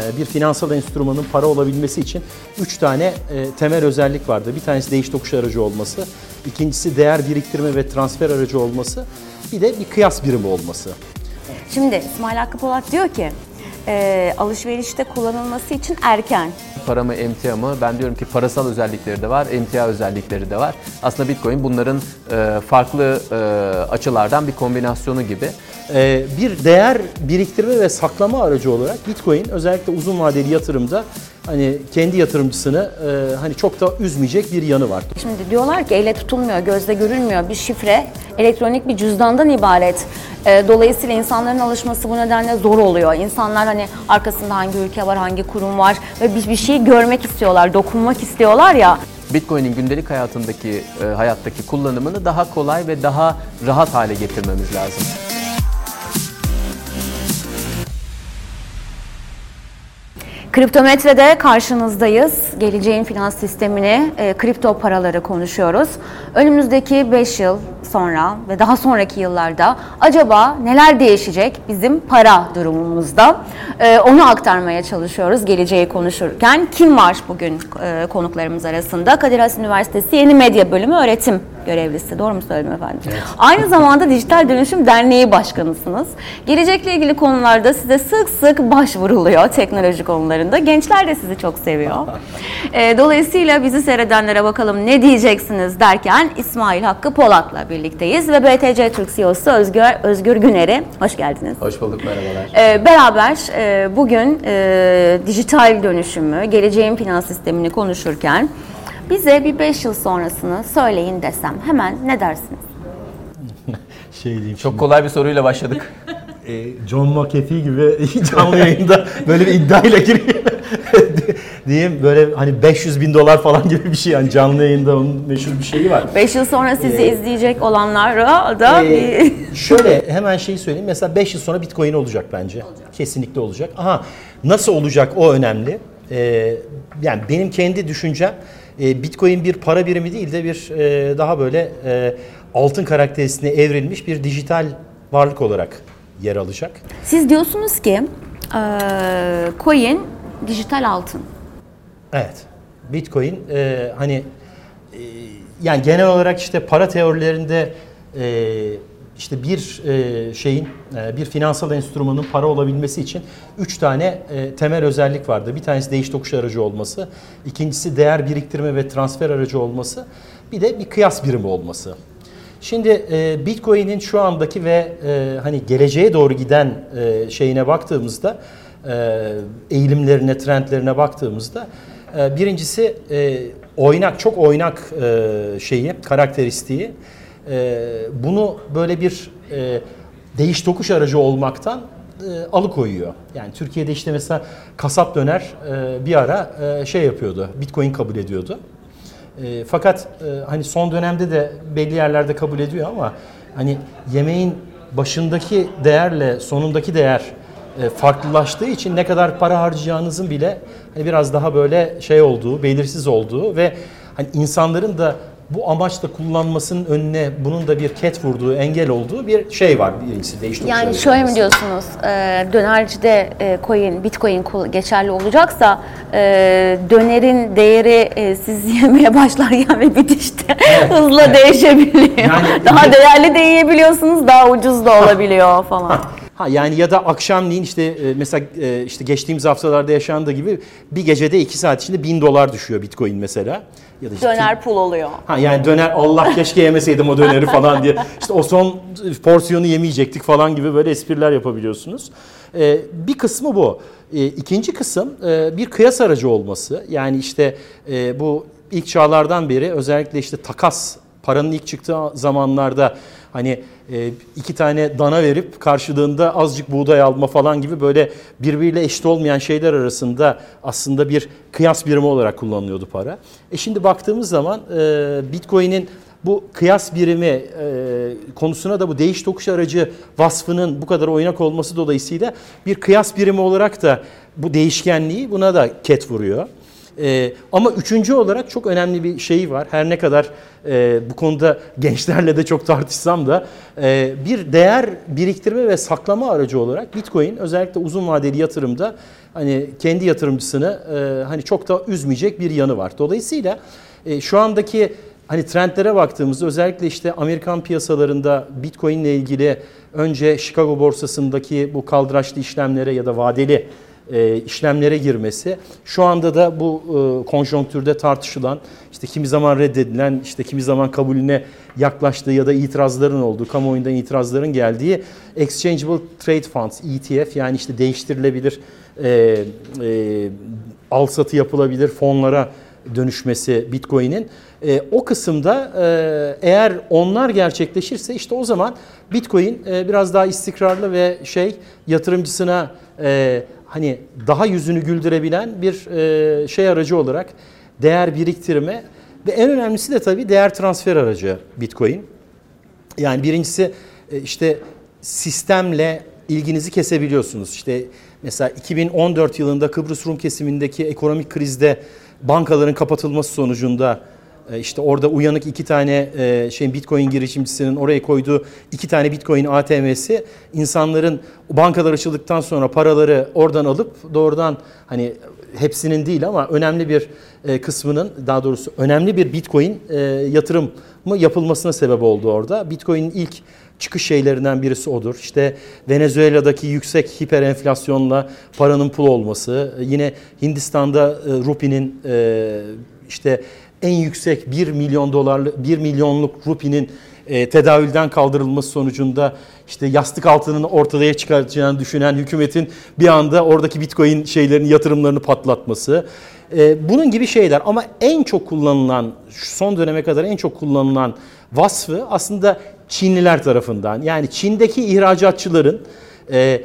e, bir finansal enstrümanın para olabilmesi için 3 tane e, temel özellik vardı. Bir tanesi değiş tokuş aracı olması, ikincisi değer biriktirme ve transfer aracı olması, bir de bir kıyas birimi olması. Şimdi İsmail Hakkı Polat diyor ki e, alışverişte kullanılması için erken. Para mı emtia mı? Ben diyorum ki parasal özellikleri de var, emtia özellikleri de var. Aslında Bitcoin bunların e, farklı e, açılardan bir kombinasyonu gibi. Ee, bir değer biriktirme ve saklama aracı olarak Bitcoin özellikle uzun vadeli yatırımda hani kendi yatırımcısını e, hani çok da üzmeyecek bir yanı var. Şimdi diyorlar ki elle tutulmuyor, gözle görülmüyor bir şifre elektronik bir cüzdandan ibaret. E, dolayısıyla insanların alışması bu nedenle zor oluyor. İnsanlar hani arkasında hangi ülke var, hangi kurum var ve bir, bir şeyi görmek istiyorlar, dokunmak istiyorlar ya. Bitcoin'in gündelik hayatındaki e, hayattaki kullanımını daha kolay ve daha rahat hale getirmemiz lazım. Kriptometre'de karşınızdayız. Geleceğin finans sistemini, e, kripto paraları konuşuyoruz. Önümüzdeki 5 yıl sonra ve daha sonraki yıllarda acaba neler değişecek bizim para durumumuzda? E, onu aktarmaya çalışıyoruz geleceği konuşurken. Kim var bugün e, konuklarımız arasında? Kadir Has Üniversitesi Yeni Medya Bölümü öğretim görevlisi. Doğru mu söyledim efendim? Aynı zamanda Dijital Dönüşüm Derneği Başkanısınız. Gelecekle ilgili konularda size sık sık başvuruluyor teknoloji konularında. Gençler de sizi çok seviyor. E, dolayısıyla bizi seyredenlere bakalım ne diyeceksiniz derken İsmail Hakkı Polat'la birlikteyiz ve BTC Türk CEO'su Özgür, Özgür Güner'e hoş geldiniz. Hoş bulduk, merhabalar. E, beraber e, bugün e, dijital dönüşümü, geleceğin finans sistemini konuşurken bize bir 5 yıl sonrasını söyleyin desem hemen ne dersiniz? Şey diyeyim Çok kolay bir soruyla başladık. e, John McAfee gibi canlı yayında böyle bir iddiayla giriyor. Diyeyim böyle hani 500 bin dolar falan gibi bir şey yani canlı yayında onun meşhur bir şeyi var. 5 yıl sonra sizi izleyecek olanlara da Ee, bir... şöyle hemen şeyi söyleyeyim. Mesela 5 yıl sonra Bitcoin olacak bence. Kesinlikle olacak. Aha nasıl olacak o önemli. Ee, yani benim kendi düşüncem e, Bitcoin bir para birimi değil de bir e, daha böyle e, altın karakterisine evrilmiş bir dijital varlık olarak yer alacak. Siz diyorsunuz ki eee, coin dijital altın. Evet. Bitcoin e, hani e, yani genel olarak işte para teorilerinde e, işte bir e, şeyin e, bir finansal enstrümanın para olabilmesi için üç tane e, temel özellik vardı. Bir tanesi değiş tokuş aracı olması, ikincisi değer biriktirme ve transfer aracı olması, bir de bir kıyas birimi olması. Şimdi e, Bitcoin'in şu andaki ve e, hani geleceğe doğru giden e, şeyine baktığımızda, e, eğilimlerine, trendlerine baktığımızda birincisi e, oynak, çok oynak e, şeyi, karakteristiği. E, bunu böyle bir değiş tokuş aracı olmaktan alıkoyuyor. Yani Türkiye'de işte mesela kasap döner bir ara şey yapıyordu, Bitcoin kabul ediyordu. Fakat hani son dönemde de belli yerlerde kabul ediyor ama hani yemeğin başındaki değerle sonundaki değer farklılaştığı için ne kadar para harcayacağınızın bile hani biraz daha böyle şey olduğu, belirsiz olduğu ve hani insanların da bu amaçla kullanmasının önüne bunun da bir ket vurduğu, engel olduğu bir şey var birincisi değiş Yani şöyle mi diyorsunuz, eee, dönercide eee, coin, bitcoin geçerli olacaksa eee, dönerin değeri eee, siz yemeye başlarken ve bitişte hızla değişebiliyor. Yani- daha değerli de yiyebiliyorsunuz, daha ucuz da olabiliyor falan. Ha yani ya da akşamleyin işte e, mesela e, işte geçtiğimiz haftalarda yaşandığı gibi bir gecede iki saat içinde bin dolar düşüyor Bitcoin mesela. Ya da işte Döner pul oluyor. Ha yani döner Allah keşke yemeseydim o döneri falan diye. İşte o son porsiyonu yemeyecektik falan gibi böyle espriler yapabiliyorsunuz. Bir kısmı bu. İkinci kısım e, bir kıyas aracı olması. Yani işte e, bu ilk çağlardan beri özellikle işte takas paranın ilk çıktığı zamanlarda hani e, iki tane dana verip karşılığında azıcık buğday alma falan gibi böyle birbiriyle eşit olmayan şeyler arasında aslında bir kıyas birimi olarak kullanılıyordu para. E şimdi baktığımız zaman e, Bitcoin'in bu kıyas birimi e, konusuna da bu değiş tokuş aracı vasfının bu kadar oynak olması dolayısıyla bir kıyas birimi olarak da bu değişkenliği buna da ket vuruyor. E, ama üçüncü olarak çok önemli bir şey var. Her ne kadar e, bu konuda gençlerle de çok tartışsam da e, bir değer biriktirme ve saklama aracı olarak Bitcoin özellikle uzun vadeli yatırımda hani kendi yatırımcısını e, hani çok da üzmeyecek bir yanı var. Dolayısıyla e, şu andaki hani trendlere baktığımızda özellikle işte Amerikan piyasalarında Bitcoin ile ilgili önce Chicago borsasındaki bu kaldıraçlı işlemlere ya da vadeli e, işlemlere girmesi. Şu anda da bu e, konjonktürde tartışılan işte kimi zaman reddedilen işte kimi zaman kabulüne yaklaştığı ya da itirazların olduğu kamuoyundan itirazların geldiği Exchangeable Trade Funds ETF yani işte değiştirilebilir e, e, al satı yapılabilir fonlara dönüşmesi Bitcoin'in. E, o kısımda e, eğer onlar gerçekleşirse işte o zaman Bitcoin e, biraz daha istikrarlı ve şey yatırımcısına e, hani daha yüzünü güldürebilen bir e, şey aracı olarak değer biriktirme ve en önemlisi de tabii değer transfer aracı Bitcoin. Yani birincisi e, işte sistemle ilginizi kesebiliyorsunuz. İşte mesela 2014 yılında Kıbrıs Rum kesimindeki ekonomik krizde bankaların kapatılması sonucunda işte orada uyanık iki tane e, şey Bitcoin girişimcisinin oraya koyduğu iki tane Bitcoin ATM'si insanların bankalar açıldıktan sonra paraları oradan alıp doğrudan hani hepsinin değil ama önemli bir e, kısmının daha doğrusu önemli bir Bitcoin yatırım mı yapılmasına sebep oldu orada. Bitcoin'in ilk çıkış şeylerinden birisi odur. İşte Venezuela'daki yüksek hiper enflasyonla paranın pul olması, yine Hindistan'da rupinin işte en yüksek 1 milyon dolarlık 1 milyonluk rupinin e, tedavülden kaldırılması sonucunda işte yastık altının ortaya çıkartacağını düşünen hükümetin bir anda oradaki bitcoin şeylerin yatırımlarını patlatması. E, bunun gibi şeyler ama en çok kullanılan son döneme kadar en çok kullanılan vasfı aslında Çinliler tarafından. Yani Çin'deki ihracatçıların e,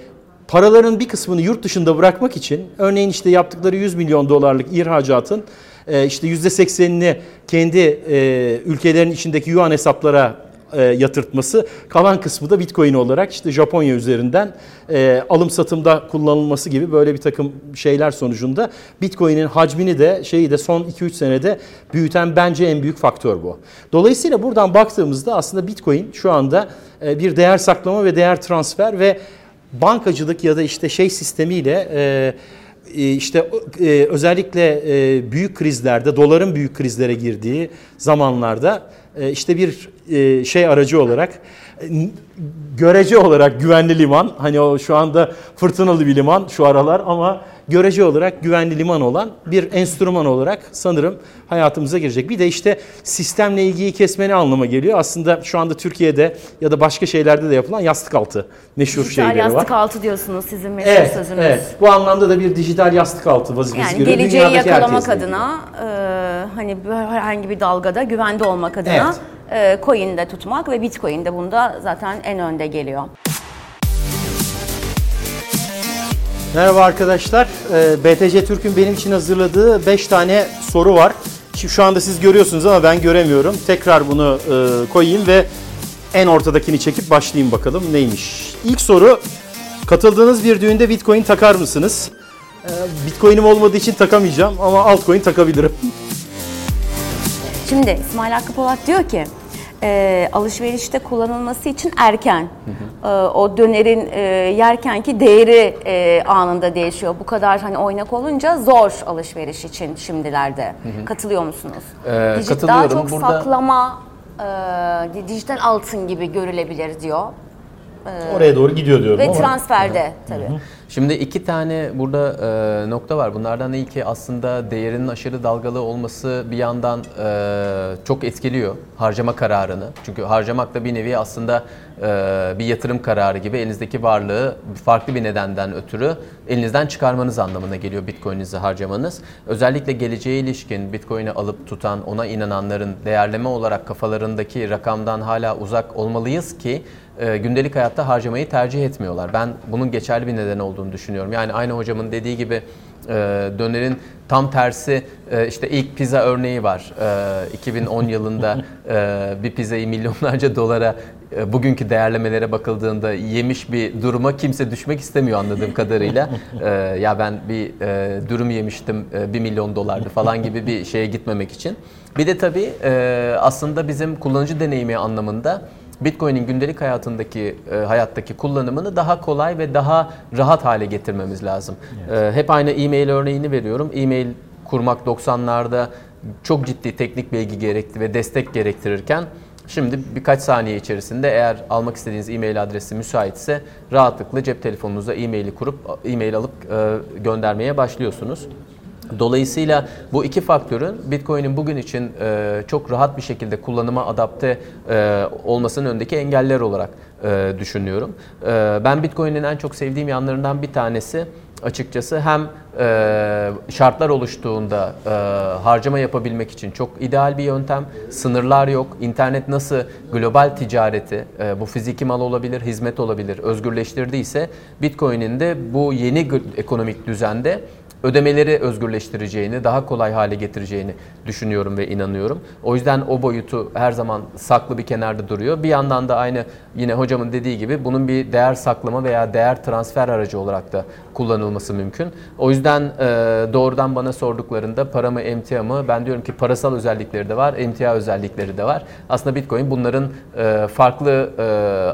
paraların bir kısmını yurt dışında bırakmak için örneğin işte yaptıkları 100 milyon dolarlık ihracatın e, işte %80'ini kendi e, ülkelerin içindeki yuan hesaplara e, yatırtması, kalan kısmı da Bitcoin olarak işte Japonya üzerinden e, alım satımda kullanılması gibi böyle bir takım şeyler sonucunda Bitcoin'in hacmini de şeyi de son 2-3 senede büyüten bence en büyük faktör bu. Dolayısıyla buradan baktığımızda aslında Bitcoin şu anda e, bir değer saklama ve değer transfer ve bankacılık ya da işte şey sistemiyle e, işte e, özellikle e, büyük krizlerde, doların büyük krizlere girdiği zamanlarda işte bir şey aracı olarak görece olarak güvenli liman hani o şu anda fırtınalı bir liman şu aralar ama görece olarak güvenli liman olan bir enstrüman olarak sanırım hayatımıza girecek. Bir de işte sistemle ilgiyi kesme ne anlama geliyor? Aslında şu anda Türkiye'de ya da başka şeylerde de yapılan yastık altı meşhur dijital şeyleri var. yastık altı diyorsunuz sizin meşhur evet, sözünüz. Evet. Bu anlamda da bir dijital yastık altı vazifesi yani görüyor. geleceği Dünyadaki yakalamak adına e, hani herhangi bir dalgada güvende olmak adına Evet. e, coin'de tutmak ve bitcoin de bunda zaten en önde geliyor. Merhaba arkadaşlar. Ee, BTC Türk'ün benim için hazırladığı 5 tane soru var. Şimdi şu anda siz görüyorsunuz ama ben göremiyorum. Tekrar bunu e, koyayım ve en ortadakini çekip başlayayım bakalım neymiş. İlk soru, katıldığınız bir düğünde Bitcoin takar mısınız? Ee, Bitcoin'im olmadığı için takamayacağım ama altcoin takabilirim. Şimdi İsmail Hakkı Polat diyor ki e, alışverişte kullanılması için erken. E, o dönerin e, yerkenki değeri e, anında değişiyor. Bu kadar hani oynak olunca zor alışveriş için şimdilerde. Katılıyor musunuz? Ee, Dij- Daha çok Burada- saklama, e, dijital altın gibi görülebilir diyor. Oraya doğru gidiyor diyorum Ve ama. transferde tabii. Şimdi iki tane burada e, nokta var. Bunlardan ilki aslında değerinin aşırı dalgalı olması bir yandan e, çok etkiliyor harcama kararını. Çünkü harcamak da bir nevi aslında bir yatırım kararı gibi elinizdeki varlığı farklı bir nedenden ötürü elinizden çıkarmanız anlamına geliyor Bitcoin'inizi harcamanız. Özellikle geleceğe ilişkin Bitcoin'i alıp tutan, ona inananların değerleme olarak kafalarındaki rakamdan hala uzak olmalıyız ki e, gündelik hayatta harcamayı tercih etmiyorlar. Ben bunun geçerli bir neden olduğunu düşünüyorum. Yani aynı hocamın dediği gibi e, dönerin tam tersi e, işte ilk pizza örneği var. E, 2010 yılında e, bir pizzayı milyonlarca dolara e, bugünkü değerlemelere bakıldığında yemiş bir duruma kimse düşmek istemiyor anladığım kadarıyla. E, ya ben bir e, dürüm yemiştim e, 1 milyon dolardı falan gibi bir şeye gitmemek için. Bir de tabii e, aslında bizim kullanıcı deneyimi anlamında Bitcoin'in gündelik hayatındaki e, hayattaki kullanımını daha kolay ve daha rahat hale getirmemiz lazım. E, hep aynı e-mail örneğini veriyorum. E-mail kurmak 90'larda çok ciddi teknik bilgi gerekti ve destek gerektirirken şimdi birkaç saniye içerisinde eğer almak istediğiniz e-mail adresi müsaitse rahatlıkla cep telefonunuza e-maili kurup e-mail alıp e, göndermeye başlıyorsunuz. Dolayısıyla bu iki faktörün Bitcoin'in bugün için e, çok rahat bir şekilde kullanıma adapte e, olmasının önündeki engeller olarak e, düşünüyorum. E, ben Bitcoin'in en çok sevdiğim yanlarından bir tanesi açıkçası hem e, şartlar oluştuğunda e, harcama yapabilmek için çok ideal bir yöntem. Sınırlar yok. İnternet nasıl global ticareti, e, bu fiziki mal olabilir, hizmet olabilir, özgürleştirdiyse Bitcoin'in de bu yeni ekonomik düzende ödemeleri özgürleştireceğini, daha kolay hale getireceğini düşünüyorum ve inanıyorum. O yüzden o boyutu her zaman saklı bir kenarda duruyor. Bir yandan da aynı yine hocamın dediği gibi bunun bir değer saklama veya değer transfer aracı olarak da kullanılması mümkün. O yüzden e, doğrudan bana sorduklarında para mı emtia mı? Ben diyorum ki parasal özellikleri de var, emtia özellikleri de var. Aslında Bitcoin bunların e, farklı e,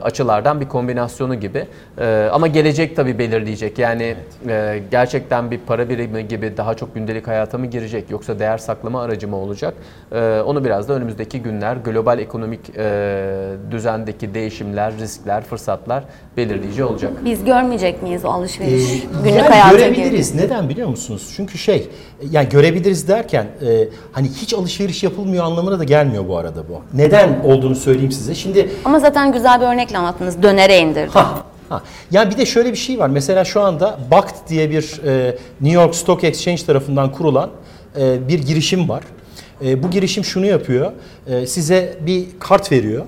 açılardan bir kombinasyonu gibi. E, ama gelecek tabii belirleyecek. Yani e, gerçekten bir para birimi gibi daha çok gündelik hayata mı girecek yoksa değer saklama aracı mı olacak? E, onu biraz da önümüzdeki günler global ekonomik e, düzendeki değişimler, riskler, fırsatlar belirleyici olacak. Biz görmeyecek miyiz o alışveriş? Ee, Günlük yani hayata görebiliriz. Neden biliyor musunuz? Çünkü şey, yani görebiliriz derken e, hani hiç alışveriş yapılmıyor anlamına da gelmiyor bu arada bu. Neden olduğunu söyleyeyim size. Şimdi Ama zaten güzel bir örnekle anlattınız. Dönere indirdi. Ha, ha. Yani bir de şöyle bir şey var. Mesela şu anda BACT diye bir e, New York Stock Exchange tarafından kurulan e, bir girişim var. E, bu girişim şunu yapıyor. E, size bir kart veriyor.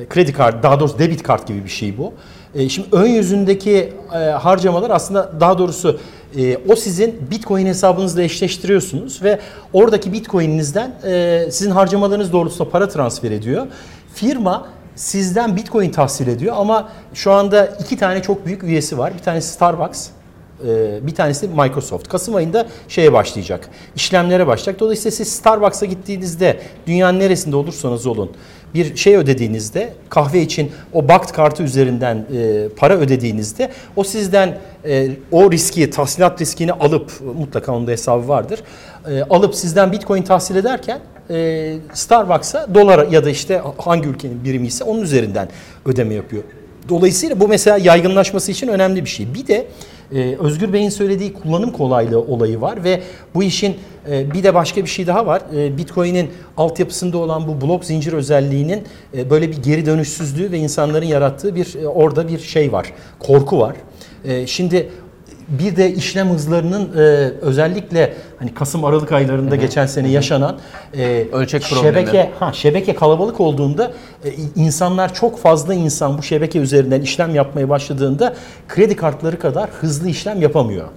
E, kredi kartı, daha doğrusu debit kart gibi bir şey bu. E, şimdi ön yüzündeki e, harcamalar aslında daha doğrusu e, o sizin Bitcoin hesabınızla eşleştiriyorsunuz ve oradaki Bitcoin'inizden e, sizin harcamalarınız doğrultusunda para transfer ediyor. Firma sizden Bitcoin tahsil ediyor ama şu anda iki tane çok büyük üyesi var. Bir tanesi Starbucks, e, bir tanesi Microsoft. Kasım ayında şeye başlayacak, işlemlere başlayacak. Dolayısıyla siz Starbucks'a gittiğinizde dünyanın neresinde olursanız olun bir şey ödediğinizde kahve için o BACT kartı üzerinden e, para ödediğinizde o sizden e, o riski, tahsilat riskini alıp mutlaka onun da hesabı vardır. alıp sizden Bitcoin tahsil ederken e, Starbucks'a dolar ya da işte hangi ülkenin birimi ise onun üzerinden ödeme yapıyor. Dolayısıyla bu mesela yaygınlaşması için önemli bir şey. Bir de e, Özgür Bey'in söylediği kullanım kolaylığı olayı var ve bu işin e, bir de başka bir şey daha var. E, Bitcoin'in altyapısında olan bu blok zincir özelliğinin e, böyle bir geri dönüşsüzlüğü ve insanların yarattığı bir e, orada bir şey var. Korku var. E, şimdi bir de işlem hızlarının e, özellikle hani Kasım Aralık aylarında geçen sene yaşanan e, Ölçek problemi. şebeke ha şebeke kalabalık olduğunda e, insanlar çok fazla insan bu şebeke üzerinden işlem yapmaya başladığında kredi kartları kadar hızlı işlem yapamıyor.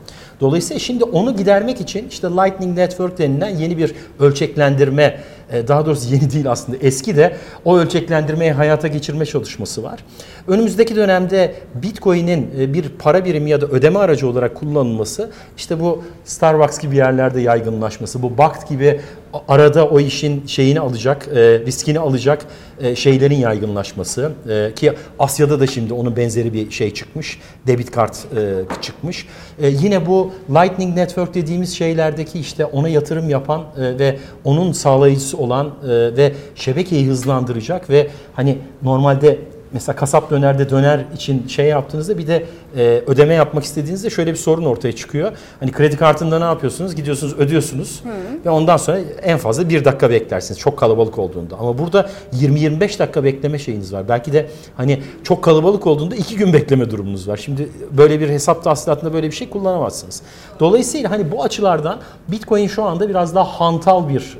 Dolayısıyla şimdi onu gidermek için işte Lightning Network denilen yeni bir ölçeklendirme, daha doğrusu yeni değil aslında eski de o ölçeklendirmeyi hayata geçirme çalışması var. Önümüzdeki dönemde Bitcoin'in e, bir para birimi ya da ödeme aracı olarak kullanılması, işte bu Starbucks gibi yerlerde yaygınlaşması, bu BACT gibi arada o işin şeyini alacak, e, riskini alacak e, şeylerin yaygınlaşması e, ki Asya'da da şimdi onun benzeri bir şey çıkmış, debit kart e, çıkmış. E, yine bu Lightning Network dediğimiz şeylerdeki işte ona yatırım yapan e, ve onun sağlayıcısı olan e, ve şebekeyi hızlandıracak ve hani normalde mesela kasap dönerde döner için şey yaptığınızda bir de e, ödeme yapmak istediğinizde şöyle bir sorun ortaya çıkıyor. Hani kredi kartında ne yapıyorsunuz? Gidiyorsunuz ödüyorsunuz ve ondan sonra en fazla bir dakika beklersiniz çok kalabalık olduğunda. Ama burada 20-25 dakika bekleme şeyiniz var. Belki de hani çok kalabalık olduğunda iki gün bekleme durumunuz var. Şimdi böyle bir hesap tahsilatında böyle bir şey kullanamazsınız. Dolayısıyla hani bu açılardan Bitcoin şu anda biraz daha hantal bir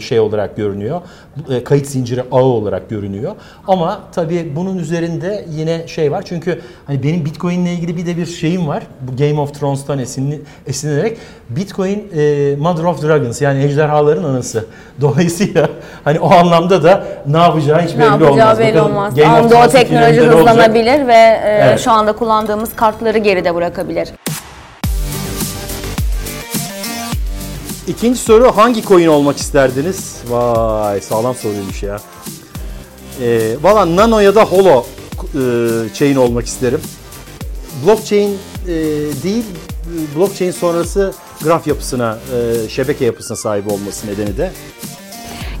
şey olarak görünüyor. E, Kayıt zinciri ağı olarak görünüyor. Ama tabii bunun üzerinde yine şey var. Çünkü hani benim Bitcoin ile ilgili bir de bir şeyim var. Bu Game of Thrones'tan esinlenerek Bitcoin e, Mother of Dragons yani ejderhaların anası. Dolayısıyla hani o anlamda da ne yapacağı hiç Ne belli yapacağı olmaz. belli Bakalım olmaz. Game Thrones'un teknoloji ne olacak? hızlanabilir ve e, Evet. şu anda kullandığımız kartları geride bırakabilir. İkinci soru hangi coin olmak isterdiniz? Vay sağlam soruymuş ya. Ee, Valla Nano ya da Holo e, chain olmak isterim. Blockchain e, değil, blockchain sonrası graf yapısına, e, şebeke yapısına sahip olması nedeni de.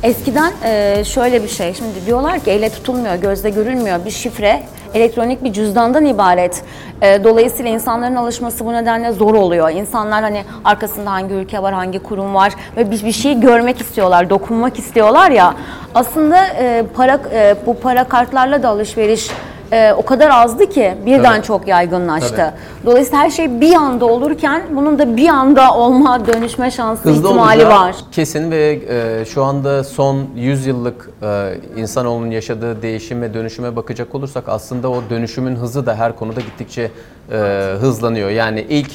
Eskiden e, şöyle bir şey, şimdi diyorlar ki elle tutulmuyor, gözle görülmüyor bir şifre elektronik bir cüzdandan ibaret. E, dolayısıyla insanların alışması bu nedenle zor oluyor. İnsanlar hani arkasında hangi ülke var, hangi kurum var ve bir, bir şeyi görmek istiyorlar, dokunmak istiyorlar ya. Aslında e, para bu para kartlarla da alışveriş e, o kadar azdı ki birden Tabii. çok yaygınlaştı. Tabii. Dolayısıyla her şey bir anda olurken bunun da bir anda olma, dönüşme şansı Hızlı ihtimali olacağı var. Kesin ve e, şu anda son 100 yıllık e, insanoğlunun yaşadığı değişim ve dönüşüme bakacak olursak aslında o dönüşümün hızı da her konuda gittikçe e, hızlanıyor. Yani ilk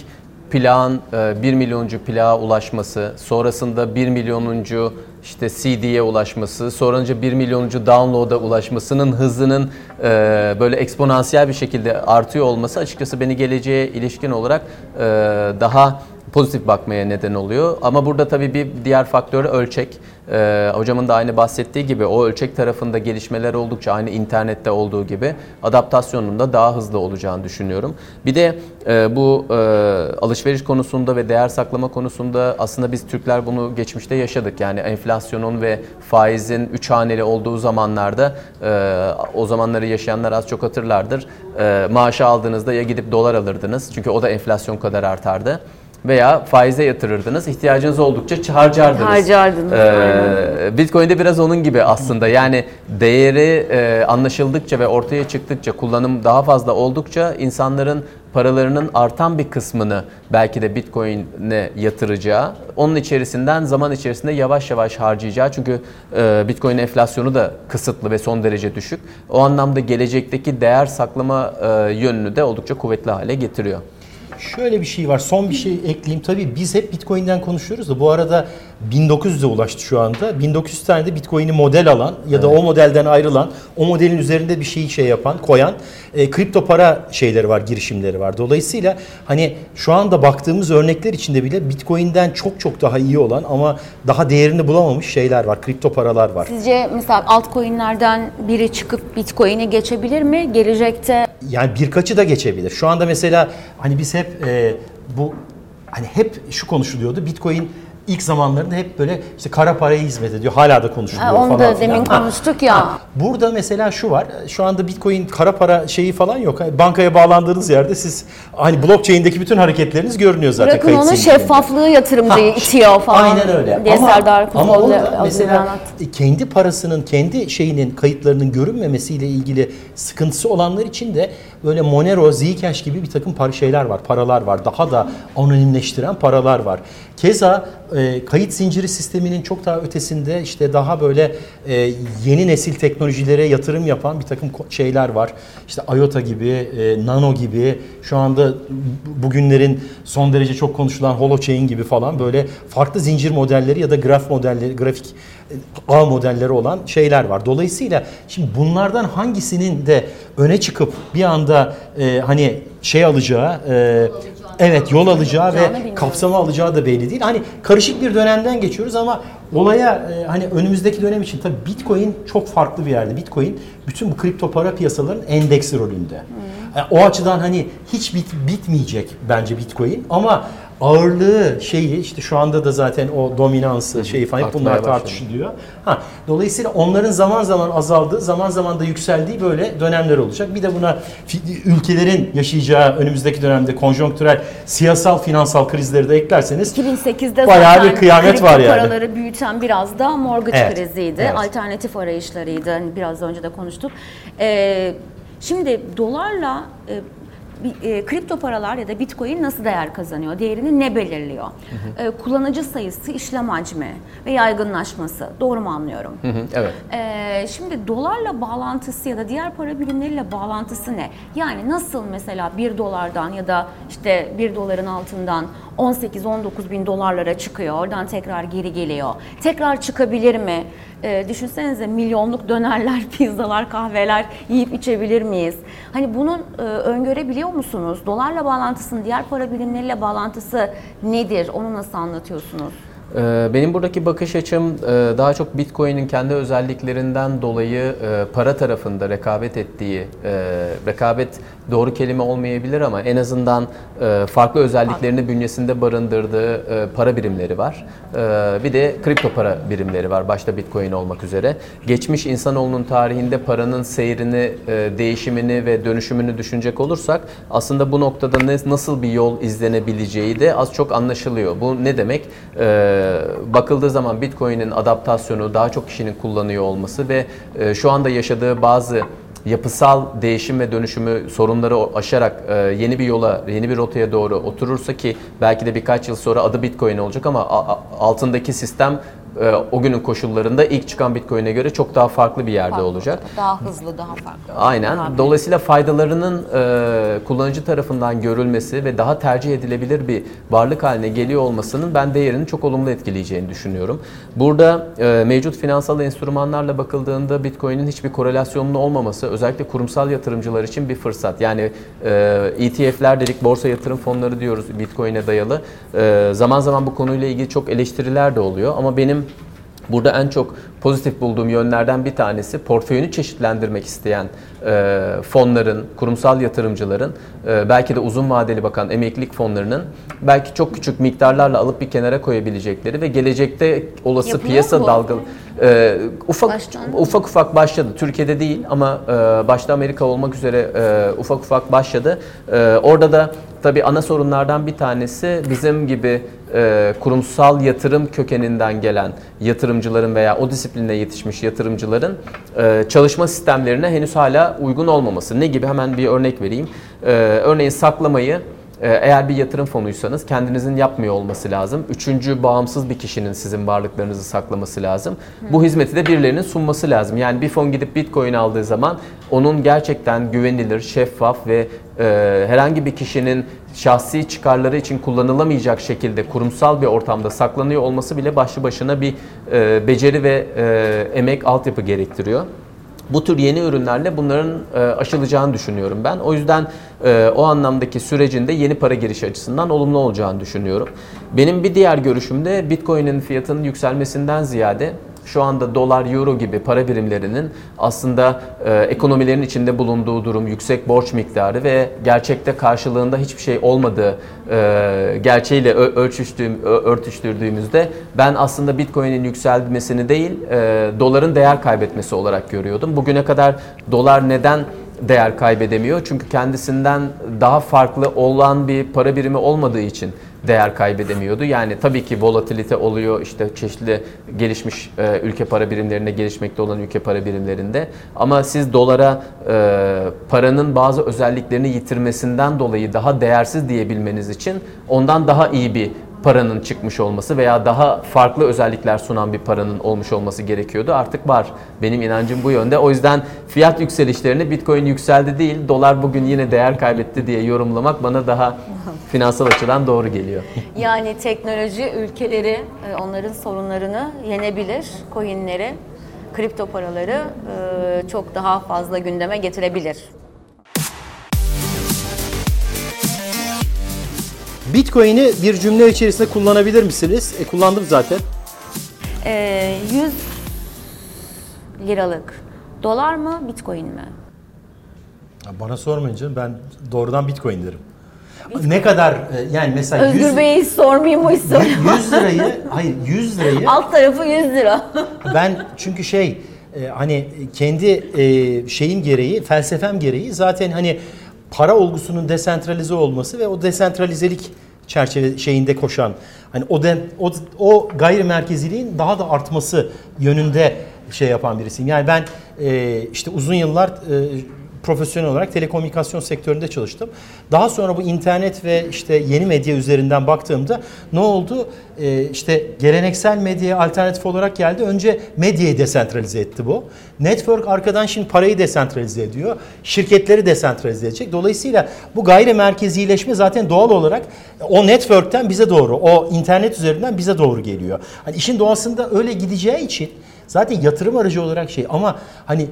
plağın e, 1 milyoncu plağa ulaşması, sonrasında 1 milyonuncu işte CD'ye ulaşması, sonrasında 1 milyonuncu download'a ulaşmasının hızının e, böyle eksponansiyel bir şekilde artıyor olması açıkçası beni geleceğe ilişkin olarak e, daha pozitif bakmaya neden oluyor. Ama burada tabii bir diğer faktör ölçek. Ee, hocamın da aynı bahsettiği gibi o ölçek tarafında gelişmeler oldukça aynı internette olduğu gibi adaptasyonun da daha hızlı olacağını düşünüyorum. Bir de e, bu e, alışveriş konusunda ve değer saklama konusunda aslında biz Türkler bunu geçmişte yaşadık. Yani enflasyonun ve faizin üç haneli olduğu zamanlarda e, o zamanları yaşayanlar az çok hatırlardır. E, maaşı aldığınızda ya gidip dolar alırdınız çünkü o da enflasyon kadar artardı veya faize yatırırdınız. İhtiyacınız oldukça harcardınız. Harcardınız, Ee, Bitcoin'de biraz onun gibi aslında. Yani değeri e, anlaşıldıkça ve ortaya çıktıkça, kullanım daha fazla oldukça insanların paralarının artan bir kısmını belki de Bitcoin'e yatıracağı, onun içerisinden zaman içerisinde yavaş yavaş harcayacağı. Çünkü e, Bitcoin enflasyonu da kısıtlı ve son derece düşük. O anlamda gelecekteki değer saklama e, yönünü de oldukça kuvvetli hale getiriyor. Şöyle bir şey var. Son bir şey ekleyeyim. Tabii biz hep Bitcoin'den konuşuyoruz da bu arada 1900'e ulaştı şu anda. 1900 tane de Bitcoin'i model alan ya da o modelden ayrılan, o modelin üzerinde bir şeyi şey yapan, koyan e, kripto para şeyleri var, girişimleri var. Dolayısıyla hani şu anda baktığımız örnekler içinde bile Bitcoin'den çok çok daha iyi olan ama daha değerini bulamamış şeyler var. Kripto paralar var. Sizce mesela altcoin'lerden biri çıkıp Bitcoin'i geçebilir mi? Gelecekte Yani birkaçı da geçebilir. Şu anda mesela hani biz hep e, bu hani hep şu konuşuluyordu. Bitcoin ilk zamanlarında hep böyle işte kara paraya hizmet ediyor. Hala da konuşuluyor Ha, onu falan. da demin Ha, konuştuk ya. ha. Burada mesela şu var. Şu anda Bitcoin kara para şeyi falan yok. Hani Bankaya bağlandığınız yerde siz hani blockchain'deki bütün hareketleriniz görünüyor zaten. bırakın kayıt onu zincirinde. şeffaflığı yatırımcıyı Ha, itiyor falan Aynen öyle. diye ama, Serdar mesela anlattı. kendi parasının, kendi şeyinin kayıtlarının görünmemesiyle ilgili sıkıntısı olanlar için de böyle Monero, Zcash gibi bir takım par şeyler var, paralar var. Daha da anonimleştiren paralar var. Keza e, kayıt zinciri sisteminin çok daha ötesinde işte daha böyle e, yeni nesil teknolojilere yatırım yapan bir takım şeyler var. İşte IOTA gibi, e, Nano gibi, şu anda bu- bugünlerin son derece çok konuşulan Holochain gibi falan böyle farklı zincir modelleri ya da graf modelleri, grafik e, ağ modelleri olan şeyler var. Dolayısıyla şimdi bunlardan hangisinin de öne çıkıp bir anda e, hani şey alacağı, e, evet yol alacağı ve bilmiyoruz. kapsamı alacağı da belli değil. Hani karışık bir dönemden geçiyoruz ama olaya e, hani önümüzdeki dönem için tabii Bitcoin çok farklı bir yerde. Bitcoin bütün bu kripto para piyasaların endeksi rolünde. Hmm. O açıdan hani hiç bit, bitmeyecek bence Bitcoin ama ağırlığı şeyi işte şu anda da zaten o dominansı şeyi falan hep bunlar tartışılıyor. Ha, dolayısıyla onların zaman zaman azaldığı, zaman zaman da yükseldiği böyle dönemler olacak. Bir de buna ülkelerin yaşayacağı önümüzdeki dönemde konjonktürel siyasal finansal krizleri de eklerseniz 2008'de Bayağı zaten bir kıyamet var yani. paraları büyüten biraz da mortgage Evet, kriziydi. evet. Alternatif arayışlarıydı. Hani biraz önce de konuştuk. Ee, şimdi dolarla e, bir, e, kripto paralar ya da Bitcoin nasıl değer kazanıyor? Değerini ne belirliyor? E, kullanıcı sayısı, işlem hacmi ve yaygınlaşması. Doğru mu anlıyorum? Hı hı, evet. Ee, şimdi dolarla bağlantısı ya da diğer para birimleriyle bağlantısı ne? Yani nasıl mesela 1 dolardan ya da işte 1 doların altından 18-19 bin dolarlara çıkıyor, oradan tekrar geri geliyor. Tekrar çıkabilir mi? Ee, düşünsenize milyonluk dönerler, pizzalar, kahveler yiyip içebilir miyiz? Hani bunun e, öngörebiliyor musunuz? Dolarla bağlantısının diğer para birimleriyle bağlantısı nedir? Onu nasıl anlatıyorsunuz? Ee, Benim buradaki bakış açım e, daha çok Bitcoin'in kendi özelliklerinden dolayı e, para tarafında rekabet ettiği, e, rekabet doğru kelime olmayabilir ama en azından farklı özelliklerini bünyesinde barındırdığı para birimleri var. Bir de kripto para birimleri var, başta Bitcoin olmak üzere. Geçmiş insanoğlunun tarihinde paranın seyrini, değişimini ve dönüşümünü düşünecek olursak aslında bu noktada nasıl bir yol izlenebileceği de az çok anlaşılıyor. Bu ne demek? E, bakıldığı zaman Bitcoin'in adaptasyonu, daha çok kişinin kullanıyor olması ve e, şu anda yaşadığı bazı yapısal değişim ve dönüşümü sorunları aşarak e, yeni bir yola, yeni bir rotaya doğru oturursa ki belki de birkaç yıl sonra adı Bitcoin olacak ama altındaki sistem e, o günün koşullarında ilk çıkan Bitcoin'e göre çok daha farklı bir yerde olacak. Daha hızlı, daha farklı. Aynen. Daha Dolayısıyla faydalarının e, kullanıcı tarafından görülmesi ve daha tercih edilebilir bir varlık haline geliyor olmasının ben değerini çok olumlu etkileyeceğini düşünüyorum. Burada e, mevcut finansal enstrümanlarla bakıldığında Bitcoin'in hiçbir korelasyonlu olmaması özellikle kurumsal yatırımcılar için bir fırsat. Yani e, ETF'ler dedik, borsa yatırım fonları diyoruz Bitcoin'e dayalı. E, zaman zaman bu konuyla ilgili çok eleştiriler de oluyor ama benim Burada en çok pozitif bulduğum yönlerden bir tanesi portföyünü çeşitlendirmek isteyen e, fonların, kurumsal yatırımcıların, e, belki de uzun vadeli bakan emeklilik fonlarının belki çok küçük miktarlarla alıp bir kenara koyabilecekleri ve gelecekte olası Yapılıyor piyasa dalgalı e, ufak Baştan. ufak ufak başladı. Türkiye'de değil ama e, başta Amerika olmak üzere e, ufak ufak başladı. E, orada da tabii ana sorunlardan bir tanesi bizim gibi e, kurumsal yatırım kökeninden gelen yatırımcıların veya o disipline yetişmiş yatırımcıların e, çalışma sistemlerine henüz hala uygun olmaması. Ne gibi? Hemen bir örnek vereyim. E, örneğin saklamayı ee, Eğer bir yatırım fonuysanız kendinizin yapmıyor olması lazım. Üçüncü bağımsız bir kişinin sizin varlıklarınızı saklaması lazım. Bu hizmeti de birilerinin sunması lazım. Yani bir fon gidip Bitcoin aldığı zaman onun gerçekten güvenilir, şeffaf ve e, herhangi bir kişinin şahsi çıkarları için kullanılamayacak şekilde kurumsal bir ortamda saklanıyor olması bile başlı başına bir e, beceri ve e, emek altyapı gerektiriyor. Bu tür yeni ürünlerle bunların e, aşılacağını düşünüyorum ben. O yüzden e, o anlamdaki sürecinde yeni para girişi açısından olumlu olacağını düşünüyorum. Benim bir diğer görüşümde Bitcoin'in fiyatının yükselmesinden ziyade şu anda dolar, euro gibi para birimlerinin aslında e, ekonomilerin içinde bulunduğu durum, yüksek borç miktarı ve gerçekte karşılığında hiçbir şey olmadığı e, gerçeğiyle ölçüştüğüm, örtüştürdüğümüzde ben aslında Bitcoin'in yükselmesini değil, e, doların değer kaybetmesi olarak görüyordum. Bugüne kadar dolar neden değer kaybedemiyor? Çünkü kendisinden daha farklı olan bir para birimi olmadığı için değer kaybedemiyordu. Yani tabii ki volatilite oluyor işte çeşitli gelişmiş e, ülke para birimlerinde gelişmekte olan ülke para birimlerinde ama siz dolara e, paranın bazı özelliklerini yitirmesinden dolayı daha değersiz diyebilmeniz için ondan daha iyi bir paranın çıkmış olması veya daha farklı özellikler sunan bir paranın olmuş olması gerekiyordu. Artık var. Benim inancım bu yönde. O yüzden fiyat yükselişlerini Bitcoin yükseldi değil, dolar bugün yine değer kaybetti diye yorumlamak bana daha finansal açıdan doğru geliyor. Yani teknoloji ülkeleri e, onların sorunlarını yenebilir, coinleri, kripto paraları e, çok daha fazla gündeme getirebilir. Bitcoin'i bir cümle içerisinde kullanabilir misiniz? E, kullandım zaten. E, 100 liralık dolar mı, bitcoin mi? Ya Bana sormayınca ben doğrudan Bitcoin derim. Ne kadar e, yani mesela 100, Özgür Bey'e hiç sormayayım o istiyorum. 100 lirayı hayır 100 lirayı Alt tarafı 100 lira. ben çünkü şey e, hani kendi e, şeyim gereği felsefem gereği zaten hani para olgusunun desentralize olması ve o desentralizelik çerçeve şeyinde koşan hani o den, o, o gayrimerkeziliğin daha da artması yönünde şey yapan birisiyim. Yani ben e, işte uzun yıllar e, profesyonel olarak telekomünikasyon sektöründe çalıştım. Daha sonra bu internet ve işte yeni medya üzerinden baktığımda ne oldu? Ee, işte geleneksel medyaya alternatif olarak geldi. Önce medyayı desentralize etti bu. Network arkadan şimdi parayı desentralize ediyor. Şirketleri desentralize edecek. Dolayısıyla bu gayri merkezileşme zaten doğal olarak o network'ten bize doğru, o internet üzerinden bize doğru geliyor. Hani işin doğasında öyle gideceği için zaten yatırım aracı olarak şey ama hani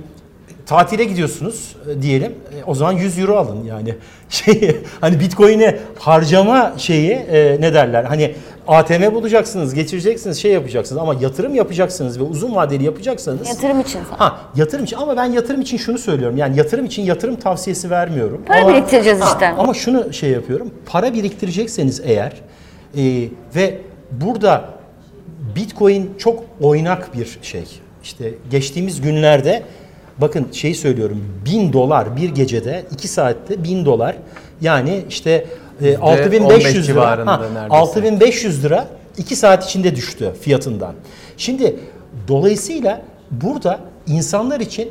tatile gidiyorsunuz e, diyelim. E, o zaman 100 euro alın yani. Şey hani Bitcoin'e harcama şeyi e, ne derler? Hani ATM bulacaksınız, geçireceksiniz, şey yapacaksınız ama yatırım yapacaksınız ve uzun vadeli yapacaksanız Yatırım için. Ha yatırım için ama ben yatırım için şunu söylüyorum. Yani yatırım için yatırım tavsiyesi vermiyorum. Para Ama- biriktireceğiz Ha, işte. Ama şunu şey yapıyorum. Para biriktirecekseniz eğer e, ve burada Bitcoin çok oynak bir şey. İşte geçtiğimiz günlerde bakın şeyi söylüyorum. 1000 dolar bir gecede 2 saatte 1000 dolar yani işte e, 6500 lira. Ha, neredeyse. 6500 lira 2 saat içinde düştü fiyatından. Şimdi dolayısıyla burada insanlar için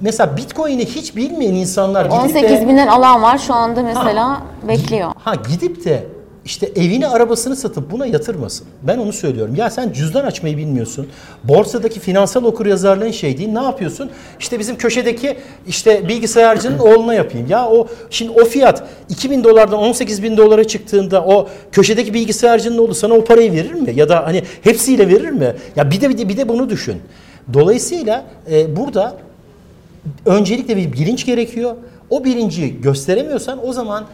mesela Bitcoin'i hiç bilmeyen insanlar gidip 18 de, binden alan var şu anda mesela bekliyor. ha gidip de işte evini arabasını satıp buna yatırmasın. Ben onu söylüyorum. Ya sen cüzdan açmayı bilmiyorsun. Borsadaki finansal okuryazarlığın şey değil. Ne yapıyorsun? İşte bizim köşedeki işte bilgisayarcının oğluna yapayım. Ya o şimdi o fiyat 2000 dolardan 18 bin dolara çıktığında o köşedeki bilgisayarcının oğlu sana o parayı verir mi? Ya da hani hepsiyle verir mi? Ya bir de bir de, bir de bunu düşün. Dolayısıyla e, burada öncelikle bir bilinç gerekiyor. O bilinci gösteremiyorsan o zaman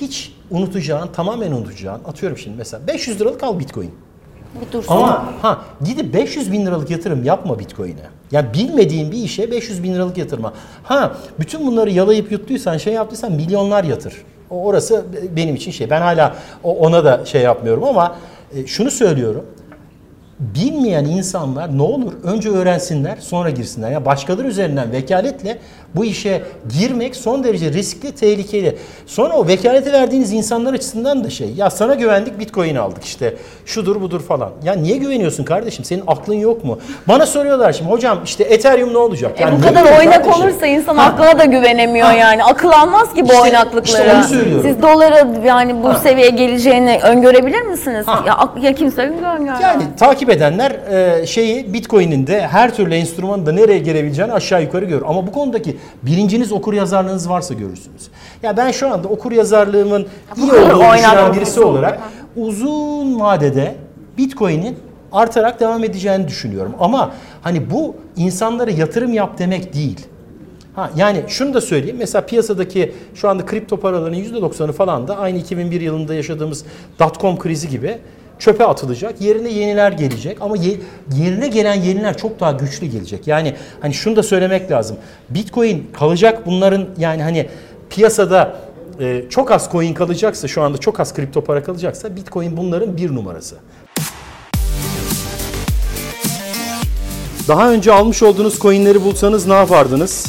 hiç unutacağın, tamamen unutacağın, atıyorum şimdi mesela 500 liralık al Bitcoin. Bir dursun. Ama ha gidip 500 bin liralık yatırım yapma Bitcoin'e. Yani bilmediğin bir işe 500 bin liralık yatırma. Ha bütün bunları yalayıp yuttuysan şey yaptıysan milyonlar yatır. O orası benim için şey. Ben hala ona da şey yapmıyorum ama e, şunu söylüyorum. Bilmeyen insanlar ne olur önce öğrensinler sonra girsinler. Ya başkaları üzerinden vekaletle bu işe girmek son derece riskli, tehlikeli. Sonra o vekaleti verdiğiniz insanlar açısından da şey. Ya sana güvendik Bitcoin aldık işte. Şudur budur falan. Ya niye güveniyorsun kardeşim? Senin aklın yok mu? Bana soruyorlar şimdi hocam işte Ethereum ne olacak? E Ya bu kadar oynak kardeşim? olursa insan aklına da güvenemiyor yani. Akıl almaz ki bu İşte- oynaklıkları. işte onu söylüyorum. Siz doları yani bu seviyeye geleceğini öngörebilir misiniz? Ya, ya kimse öngörmüyor. Yani takip edenler e, şeyi Bitcoin'in de her türlü enstrümanın da nereye gelebileceğini aşağı yukarı görür. Ama bu konudaki bilinciniz okur yazarlığınız varsa görürsünüz. Ya ben şu anda okur yazarlığımın iyi olduğunu düşünen birisi olarak uzun vadede Bitcoin'in artarak devam edeceğini düşünüyorum. Ama hani bu insanlara yatırım yap demek değil. Ha, yani şunu da söyleyeyim. Mesela piyasadaki şu anda kripto paraların %90'ı falan da aynı 2001 yılında yaşadığımız dotcom krizi gibi çöpe atılacak. Yerine yeniler gelecek ama ye- yerine gelen yeniler çok daha güçlü gelecek. Yani hani şunu da söylemek lazım. Bitcoin kalacak bunların yani hani piyasada e, çok az coin kalacaksa şu anda çok az kripto para kalacaksa Bitcoin bunların bir numarası. Daha önce almış olduğunuz coinleri bulsanız ne yapardınız?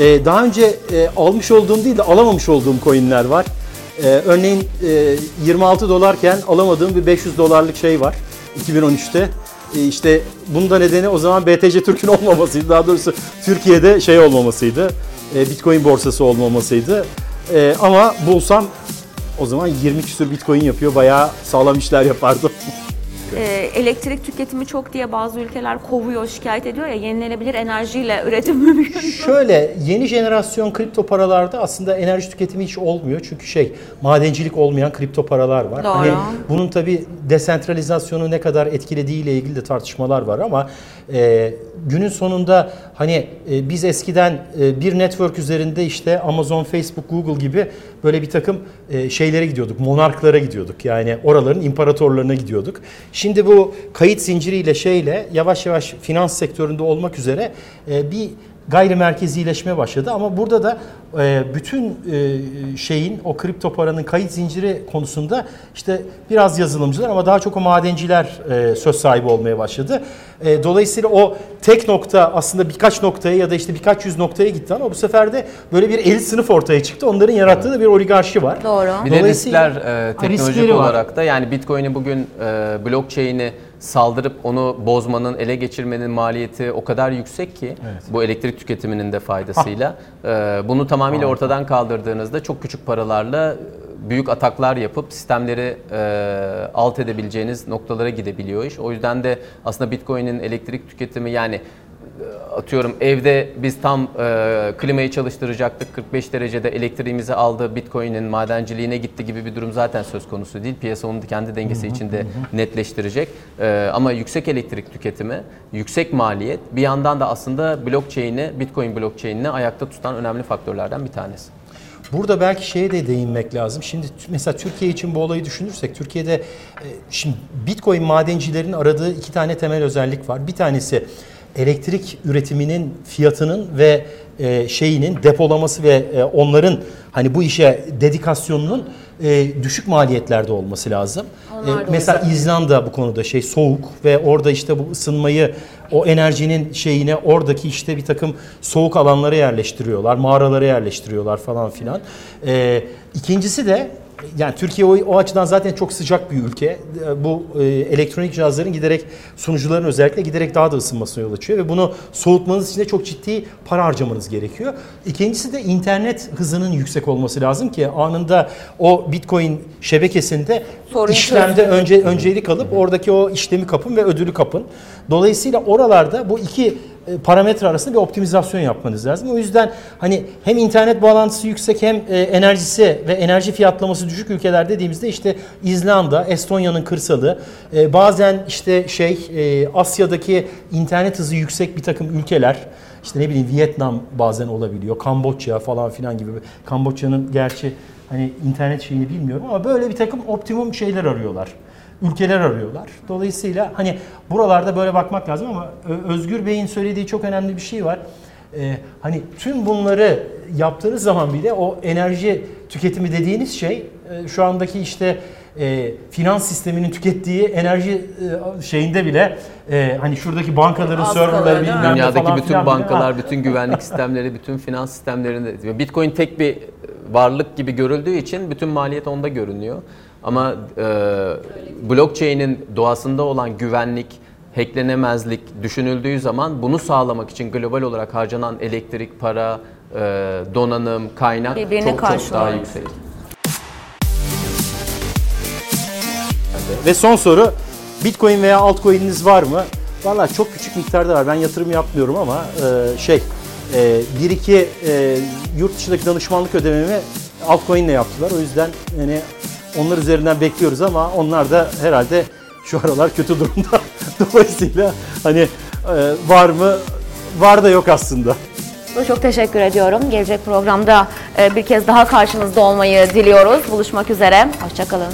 Ee, daha önce e, almış olduğum değil de alamamış olduğum coinler var. Ee, örneğin e, 26 dolarken alamadığım bir 500 dolarlık şey var 2013'te. Ee, işte bunun da nedeni o zaman BTC Türk'ün olmamasıydı. Daha doğrusu Türkiye'de şey olmamasıydı. e, Bitcoin borsası olmamasıydı. Ee, ama bulsam o zaman 20 küsür Bitcoin yapıyor. Bayağı sağlam işler yapardım. Ee, elektrik tüketimi çok diye bazı ülkeler kovuyor, şikayet ediyor ya yenilenebilir enerjiyle üretim mümkün. Şöyle yeni jenerasyon kripto paralarda aslında enerji tüketimi hiç olmuyor. Çünkü şey madencilik olmayan kripto paralar var. Doğru. Hani bunun tabi desentralizasyonu ne kadar etkilediği ile ilgili de tartışmalar var ama e, günün sonunda hani e, biz eskiden e, bir network üzerinde işte Amazon, Facebook, Google gibi böyle bir takım e, şeylere gidiyorduk. Monarklara gidiyorduk. Yani oraların imparatorlarına gidiyorduk. Şimdi bu kayıt zinciriyle şeyle yavaş yavaş finans sektöründe olmak üzere e, bir gayrimerkezileşme başladı ama burada da e, bütün e, şeyin o kripto paranın kayıt zinciri konusunda işte biraz yazılımcılar ama daha çok o madenciler e, söz sahibi olmaya başladı. E, dolayısıyla o tek nokta aslında birkaç noktaya ya da işte birkaç yüz noktaya gitti ama bu sefer de böyle bir elit sınıf ortaya çıktı. Onların yarattığı da bir oligarşi var. Doğru. Bir de Dolayısıyla- riskler e, teknolojik riskleri var. olarak da yani Bitcoin'i bugün e, blockchain'i saldırıp onu bozmanın, ele geçirmenin maliyeti o kadar yüksek ki Evet. bu elektrik tüketiminin de faydasıyla e, bunu tamamıyla ortadan kaldırdığınızda çok küçük paralarla büyük ataklar yapıp sistemleri e, alt edebileceğiniz noktalara gidebiliyor iş. O yüzden de aslında Bitcoin'in elektrik tüketimi yani e, atıyorum evde biz tam e, klimayı çalıştıracaktık 45 derecede elektriğimizi aldı Bitcoin'in madenciliğine gitti gibi bir durum zaten söz konusu değil. Piyasa onu kendi dengesi içinde netleştirecek. E, ama yüksek elektrik tüketimi, yüksek maliyet bir yandan da aslında blockchain'i, Bitcoin blockchain'ini ayakta tutan önemli faktörlerden bir tanesi. Burada belki şeye de değinmek lazım. Şimdi mesela Türkiye için bu olayı düşünürsek Türkiye'de e, şimdi Bitcoin madencilerin aradığı iki tane temel özellik var. Bir tanesi elektrik üretiminin fiyatının ve e, şeyinin depolaması ve e, onların hani bu işe dedikasyonunun e, düşük maliyetlerde olması lazım. Onlar E, da mesela İzlanda bu konuda şey soğuk ve orada işte bu ısınmayı o enerjinin şeyine oradaki işte bir takım soğuk alanlara yerleştiriyorlar, mağaralara yerleştiriyorlar falan filan. Ee, ikincisi de yani Türkiye o, o açıdan zaten çok sıcak bir ülke. Ee, Bu e, elektronik cihazların giderek sunucuların özellikle giderek daha da ısınmasına yol açıyor ve bunu soğutmanız için de çok ciddi para harcamanız gerekiyor. İkincisi de internet hızının yüksek olması lazım ki anında o Bitcoin şebekesinde Sorun işlemde önce öncelik alıp oradaki o işlemi kapın ve ödülü kapın. Dolayısıyla oralarda bu iki parametre arasında bir optimizasyon yapmanız lazım. O yüzden hani hem internet bağlantısı yüksek hem e, enerjisi ve enerji fiyatlaması düşük ülkeler dediğimizde işte İzlanda, Estonya'nın kırsalı, e, bazen işte şey e, Asya'daki internet hızı yüksek bir takım ülkeler işte ne bileyim Vietnam bazen olabiliyor, Kamboçya falan filan gibi. Kamboçya'nın gerçi hani internet şeyini bilmiyorum ama böyle bir takım optimum şeyler arıyorlar. Ülkeler arıyorlar. Dolayısıyla hani buralarda böyle bakmak lazım ama Ö- Özgür Bey'in söylediği çok önemli bir şey var. Ee, hani tüm bunları yaptığınız zaman bile o enerji tüketimi dediğiniz şey e, şu andaki işte e, finans sisteminin tükettiği enerji e, şeyinde bile e, hani şuradaki bankaların serverları bilmem ne? Dünyadaki falan bütün bile- bankalar, Ha. bütün güvenlik sistemleri, bütün finans sistemlerinde Bitcoin tek bir varlık gibi görüldüğü için bütün maliyet onda görünüyor. Ama e, blockchain'in doğasında olan güvenlik, hacklenemezlik düşünüldüğü zaman bunu sağlamak için global olarak harcanan elektrik, para, e, donanım, kaynak Birbirini çok çok daha yüksek. Ve son soru Bitcoin veya altcoin'iniz var mı? Valla çok küçük miktarda var. Ben yatırım yapmıyorum ama e, şey e, bir iki e, yurt dışındaki danışmanlık ödememi altcoin ile yaptılar. O yüzden yani onlar üzerinden bekliyoruz ama onlar da herhalde şu aralar kötü durumda. Dolayısıyla hani e, var mı? Var da yok aslında. Çok teşekkür ediyorum. Gelecek programda e, bir kez daha karşınızda olmayı diliyoruz. Buluşmak üzere. Hoşçakalın.